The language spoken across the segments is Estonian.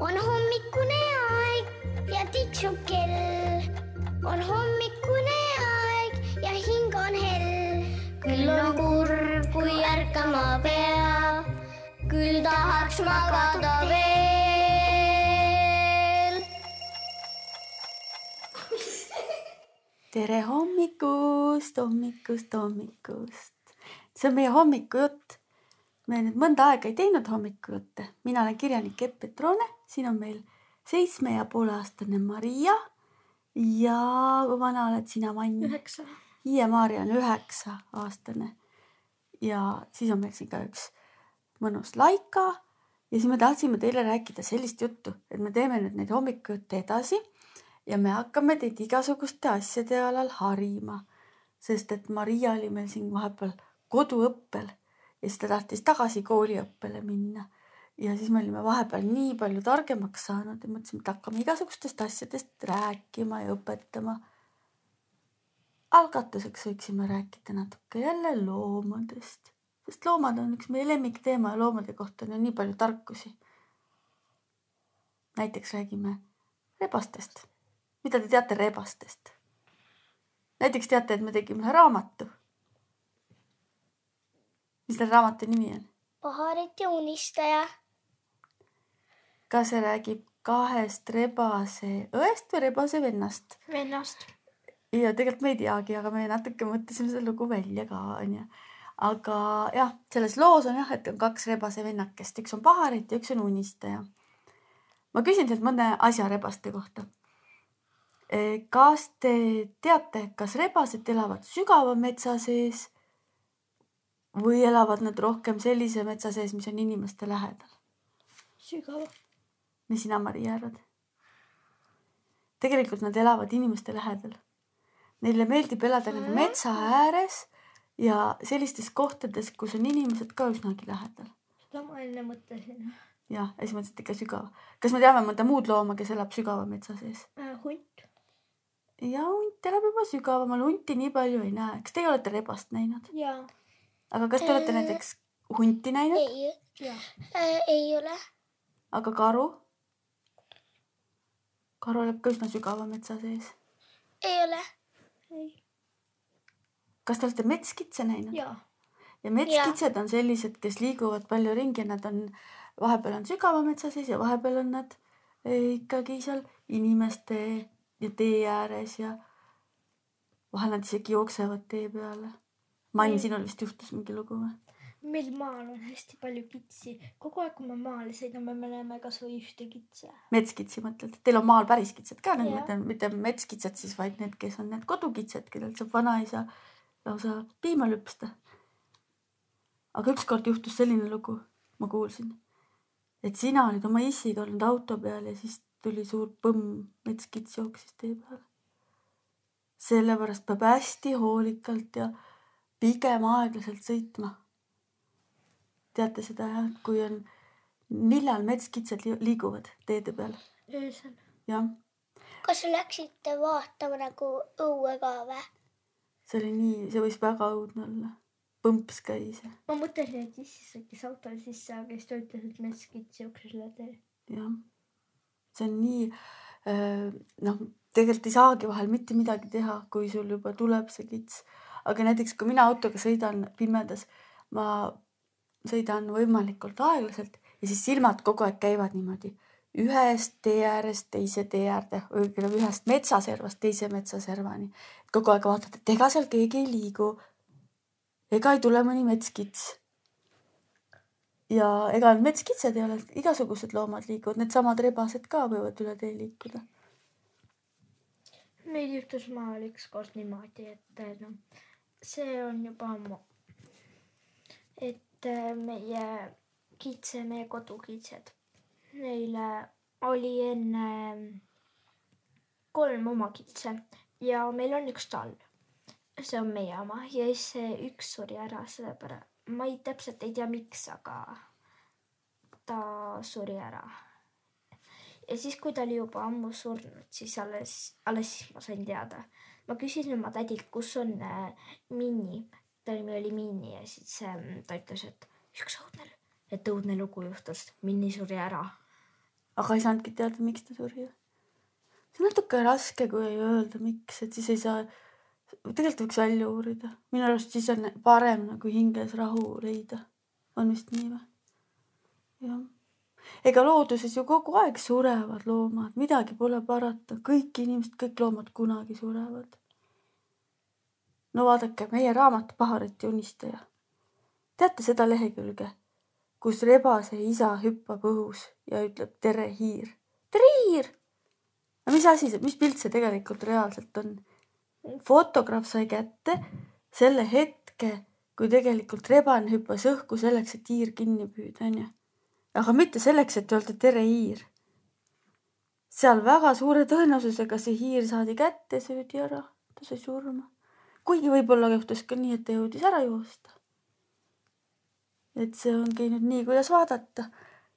on hommikune aeg ja tiksub kell. on hommikune aeg ja hing on hell. küll on kurb, kui ärkama pea, küll tahaks magada veel. tere hommikust, hommikust, hommikust. see on meie hommikujutt. Me nüüd mõnda aega ei teinud hommikujutte, mina olen kirjanik Epp Petrone, siin on meil seitsme ja poole aastane Maria. Ja kui vana oled sina, Mann? üheksa. Hiie-Maarja on üheksa aastane. Ja siis on meil siin ka üks mõnus Laika. Ja siis me tahtsime teile rääkida sellist juttu, et me teeme nüüd neid hommikujutte edasi ja me hakkame teid igasuguste asjade alal harima, sest et Maria oli meil siin vahepeal koduõppel ja siis ta tahtis tagasi kooliõppele minna ja siis me olime vahepeal nii palju targemaks saanud ja mõtlesime, et hakkame igasugustest asjadest rääkima ja õpetama algatuseks võiksime rääkida natuke jälle loomadest, sest loomad on üks meie lemmikteema ja loomade kohta on ju nii palju tarkusi. näiteks räägime rebastest. mida te teate rebastest? näiteks teate, et me tegime ühe raamatu. Mis selle raamatu nimi on? paharit ja unistaja. ka see räägib kahest rebase õest või rebase vennast vennast. ja tegelikult me ei teagi, aga me natuke mõtlesime seda lugu välja ka onju. aga jah, selles loos on jah, et on kaks rebase vennakest, üks on paharit ja üks on unistaja. ma küsin teilt mõne asja rebaste kohta. kas te teate, kas rebased elavad sügava metsa sees või elavad nad rohkem sellise metsa sees, mis on inimeste lähedal? sügav. mis sina, Maria, arvad? tegelikult nad elavad inimeste lähedal. Neile meeldib elada nagu metsa ääres ja sellistes kohtades, kus on inimesed ka üsnagi lähedal. seda ma enne mõtlesin jah, ja siis mõtlesid ikka sügava. kas me teame mõnda muud looma, kes elab sügava metsa sees? äh,. hunt. ja hunt elab juba sügavamal, hunti nii palju ei näe. kas teie olete rebast näinud? jaa. Aga kas te olete näiteks hunti näinud, ei, jaa. ei ole. aga karu? karu elab ka üsna sügava metsa sees. ei ole. ei. kas te olete metskitse näinud? jaa. ja metskitsed on sellised, kes liiguvad palju ringi, nad on, vahepeal on sügava metsa sees ja vahepeal on nad eh, ikkagi seal inimeste ja tee ääres ja vahel nad isegi jooksevad tee peale. Mann, Mm. sinul vist juhtus mingi lugu või? meil maal on hästi palju kitsi. kogu aeg, kui me maale sõidame, me näeme kasvõi ühte kitse. metskitsi mõtled, teil on maal päris kitsed ka, need mitte metskitsed siis, vaid need, kes on need kodukitsed, kellelt saab vanaisa lausa piima lüpsta. aga ükskord juhtus selline lugu, ma kuulsin, et sina olid oma issiga olnud auto peal ja siis tuli suur põmm, metskits jooksis tee peale. sellepärast peab hästi hoolikalt ja pigem aeglaselt sõitma. teate seda jah, kui on, millal metskitsed li- liiguvad teede peal? öösel. jah, kas läksite vaatama nagu õue ka või? see oli nii, see võis väga õudne olla. põmps käis ma mõtlesin, et issi sõitis autole sisse, aga siis ta ütles, et metskits jooksis üle tee. jah, see on nii, noh, tegelikult ei saagi vahel mitte midagi teha, kui sul juba tuleb see kits. Aga näiteks, kui mina autoga sõidan pimedas, ma sõidan võimalikult aeglaselt ja siis silmad kogu aeg käivad niimoodi ühest tee äärest teise tee äärde, õigemini ühest metsaservast teise metsaservani. kogu aeg vaatad, et ega seal keegi ei liigu. ega ei tule mõni metskits ja ega need metskitsed ei ole, igasugused loomad liiguvad, needsamad rebased ka võivad üle tee liikuda. meil juhtus maal ükskord niimoodi, et noh, see on juba ammu. et äh, meie kitse, meie kodukitsed, neile oli enne kolm oma kitse ja meil on üks tall. see on meie oma ja siis see üks suri ära, sellepärast ma ei täpselt ei tea, miks, aga ta suri ära ja siis, kui ta oli juba ammu surnud, siis alles, alles siis ma sain teada. Ma küsisin oma tädilt, kus on äh, Minni, ta nimi oli Minni ja siis äh, ta ütles, et üks õudne, et õudne lugu juhtus, Minni suri ära. aga ei saanudki teada, miks ta suri. see on natuke raske, kui ei öelda, miks, et siis ei saa, tegelikult võiks välja uurida. minu arust siis on parem nagu hinges rahu leida. on vist nii või? jah. ega looduses ju kogu aeg surevad loomad, midagi pole parata, kõik inimesed, kõik loomad kunagi surevad. No vaadake, meie raamat Pahariti unistaja. teate seda lehekülge, kus rebase isa hüppab õhus ja ütleb tere, hiir. tere, hiir. no mis asi see, mis pilt see tegelikult reaalselt on? fotograaf sai kätte selle hetke, kui tegelikult rebane hüppas õhku selleks, et hiir kinni püüda, onju. aga mitte selleks, et öelda tere, hiir. seal väga suure tõenäosusega see hiir saadi kätte, söödi ära, ta sai surma. Kuigi võib-olla juhtus ka nii, et ta jõudis ära joosta. et see ongi nüüd nii, kuidas vaadata,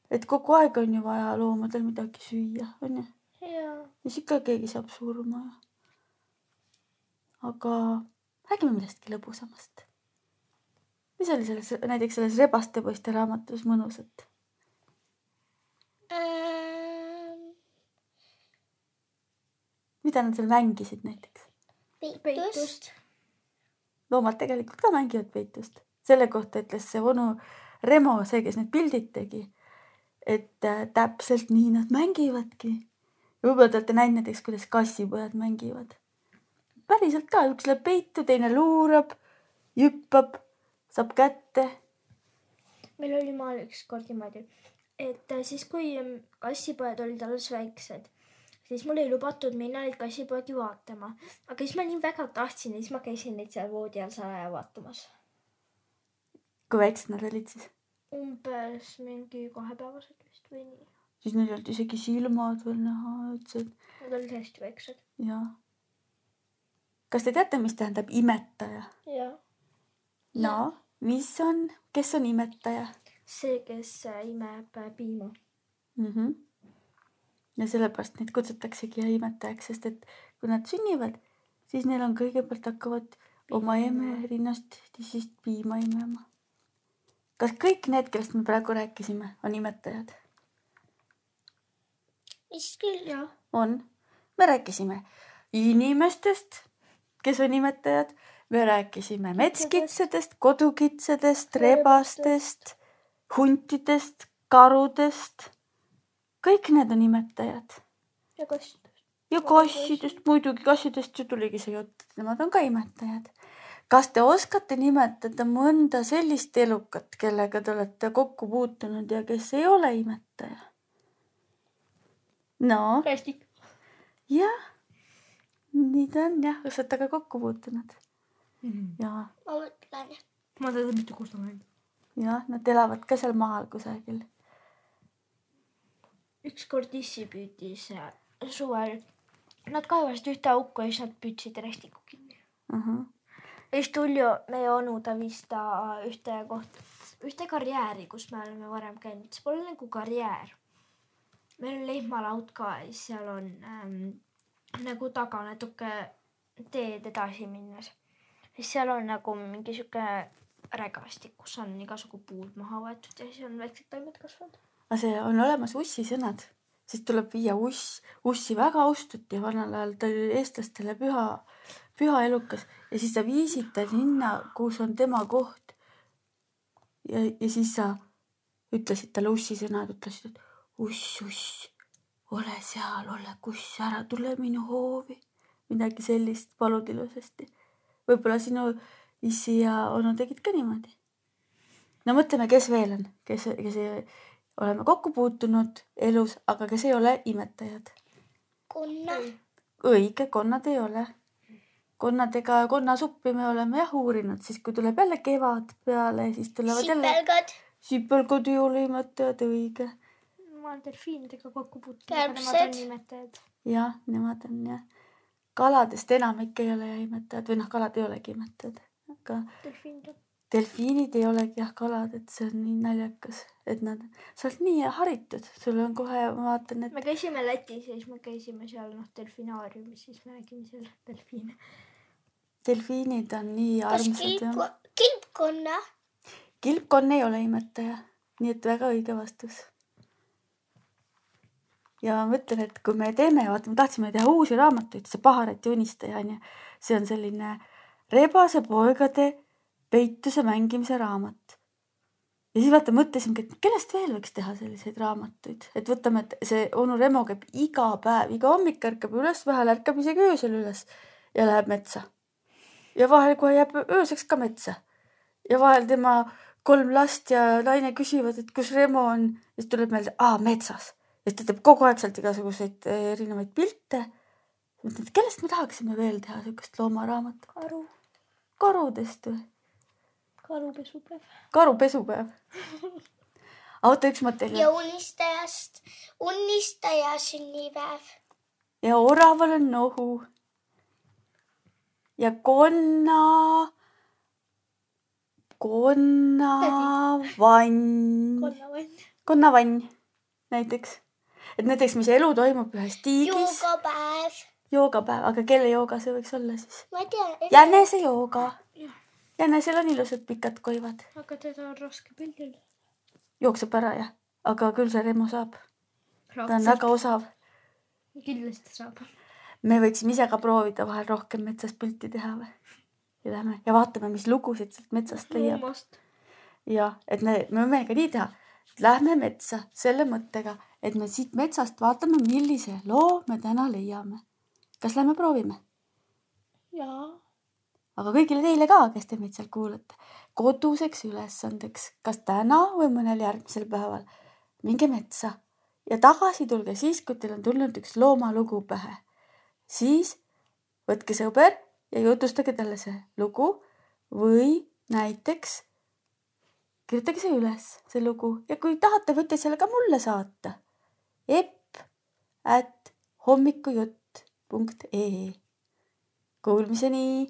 et kogu aeg on ju vaja loomadel midagi süüa, onju. siis ikka keegi saab surma. aga räägime millestki lõbusamast. mis oli selles, näiteks selles Rebaste poiste raamatus mõnusat? Ähm, mida nad seal mängisid näiteks? peitust. Loomad tegelikult ka mängivad peitust. selle kohta ütles see onu Remo, see, kes need pildid tegi, et äh, täpselt nii nad mängivadki. võib-olla te olete näinud näiteks, kuidas kassipojad mängivad. päriselt ka, üks läheb peitu, teine luurab, hüppab, saab kätte. meil oli maal ükskord niimoodi, et äh, siis, kui ähm, kassipojad olid alles väiksed, siis mul ei lubatud minna neid kassipoegi vaatama, aga siis ma nii väga tahtsin ja siis ma käisin neid seal voodi all salaja vaatamas. kui väiksed nad olid siis? umbes mingi kahepäevased vist või nii. siis neil ei olnud isegi silmad veel näha üldse, Nad olid hästi väiksed. jah. kas te teate, mis tähendab imetaja? jah. no, mis on, kes on imetaja see, kes äh, imeb äh, piima. mm? -hmm. Ja sellepärast neid kutsutaksegi imetajaks, sest et kui nad sünnivad, siis neil on kõigepealt hakkavad oma eme rinnast tissist piima imema. kas kõik need, kellest me praegu rääkisime, on imetajad? vist küll. jah. on. me rääkisime inimestest, kes on imetajad, me rääkisime metskitsedest, kodukitsedest, rebastest, huntidest, karudest. Kõik need on imetajad ja kassidest. ja kassidest muidugi, kassidest ju tuligi see jutt, et nemad on ka imetajad. kas te oskate nimetada mõnda sellist elukat, kellega te olete kokku puutunud ja kes ei ole imetaja? no rästik. jah, nii ta on jah, kas olete ka kokku puutunud ja, ma mõtlen. ma tean mitte, kus ta on. jah, nad elavad ka seal maal kusagil. Ükskord issi püüdis suvel. Nad kaevasid ühte auku ja siis nad püüdsid rästiku kinni. ja siis tuli ju meie onu, ta viis ta ühte kohta, ühte karjääri, kus me oleme varem käinud, see pole nagu karjäär. meil on lehmalaud ka ja siis seal on ähm, nagu taga natuke teed edasi minnes. siis seal on nagu mingi sihuke rägastik, kus on igasugu puud maha võetud ja siis on väiksed taimed kasvanud. Aga see on olemas ussisõnad, siis tuleb viia uss, ussi väga austati vanal ajal, ta oli eestlastele püha, püha elukas ja siis sa viisid ta sinna, kus on tema koht. ja, ja siis sa ütlesid talle ussisõnad, ütlesid, et uss, uss, ole seal, ole kuss, ära tule minu hoovi. midagi sellist, palud ilusasti. võib-olla sinu issi ja onu tegid ka niimoodi. no mõtleme, kes veel on, kes, kes ei, oleme kokku puutunud elus, aga kes ei ole imetajad. kunna. õige, konnad ei ole. konnadega, konnasuppi me oleme jah uurinud, siis kui tuleb jälle kevad peale, siis tulevad jälle sipelgad. sipelgad ei ole imetajad, õige. ma olen delfiinidega kokku puutunud, aga nemad on Kärbsed. nimetajad. jah, nemad on jah. kaladest enamik ei ole imetajad või noh, kalad ei olegi imetajad, aga delfiinid on. Delfiinid ei olegi jah kalad, et see on nii naljakas, et nad, sa oled nii haritud, sul on kohe, ma vaatan, et me käisime Lätis ja siis me käisime seal noh delfinaariumis, siis me nägime seal delfiine. delfiinid on nii kas armsad kilp ja,, kilpkonna? kilpkonn ei ole imetaja, nii et väga õige vastus. ja ma mõtlen, et kui me teeme, vaata, me tahtsime teha uusi raamatuid, see Paharet ja unistaja onju, see on selline rebase poegade peituse mängimise raamat. ja siis vaata, mõtlesingi, et kellest veel võiks teha selliseid raamatuid, et võtame, et see onu Remo käib iga päev, iga hommik ärkab üles, vahel ärkab isegi öösel üles ja läheb metsa. ja vahel kohe jääb ööseks ka metsa. ja vahel tema kolm last ja naine küsivad, et kus Remo on ja siis tuleb meelde, aa metsas. ja siis ta teeb kogu aeg sealt igasuguseid eh, erinevaid pilte. mõtlen, et kellest me tahaksime veel teha siukest loomaraamatut? karu, karudest või? karupesupäev. karupesupäev. oota, üks mõte ja unistajast, unistaja sünnipäev. ja oraval on nohu. ja konna, konnavann, konnavann. konnavann näiteks. et näiteks, mis elu toimub ühes tiigis, joogapäev. joogapäev, aga kelle jooga see võiks olla siis? ma ei tea. jänese jooga Jah.. jänesel on ilusad pikad koivad, aga teda on raske pildil. jookseb ära jah, aga küll see Remo saab, ta on väga osav kindlasti saab. me võiksime ise ka proovida vahel rohkem metsas pilti teha või? ja lähme ja vaatame, mis lugusid sealt metsast leiab. ja et me, me võime ka nii teha, lähme metsa selle mõttega, et me siit metsast vaatame, millise loo me täna leiame. kas lähme proovime? jaa. Aga kõigile teile ka, kes te meid seal kuulate, koduseks ülesandeks, kas täna või mõnel järgmisel päeval, minge metsa ja tagasi tulge siis, kui teil on tulnud üks loomalugu pähe. siis võtke sõber ja jutustage talle see lugu või näiteks kirjutage see üles, see lugu ja kui tahate, võite selle ka mulle saata. epp at hommikujutt punkt ee. Kuulmiseni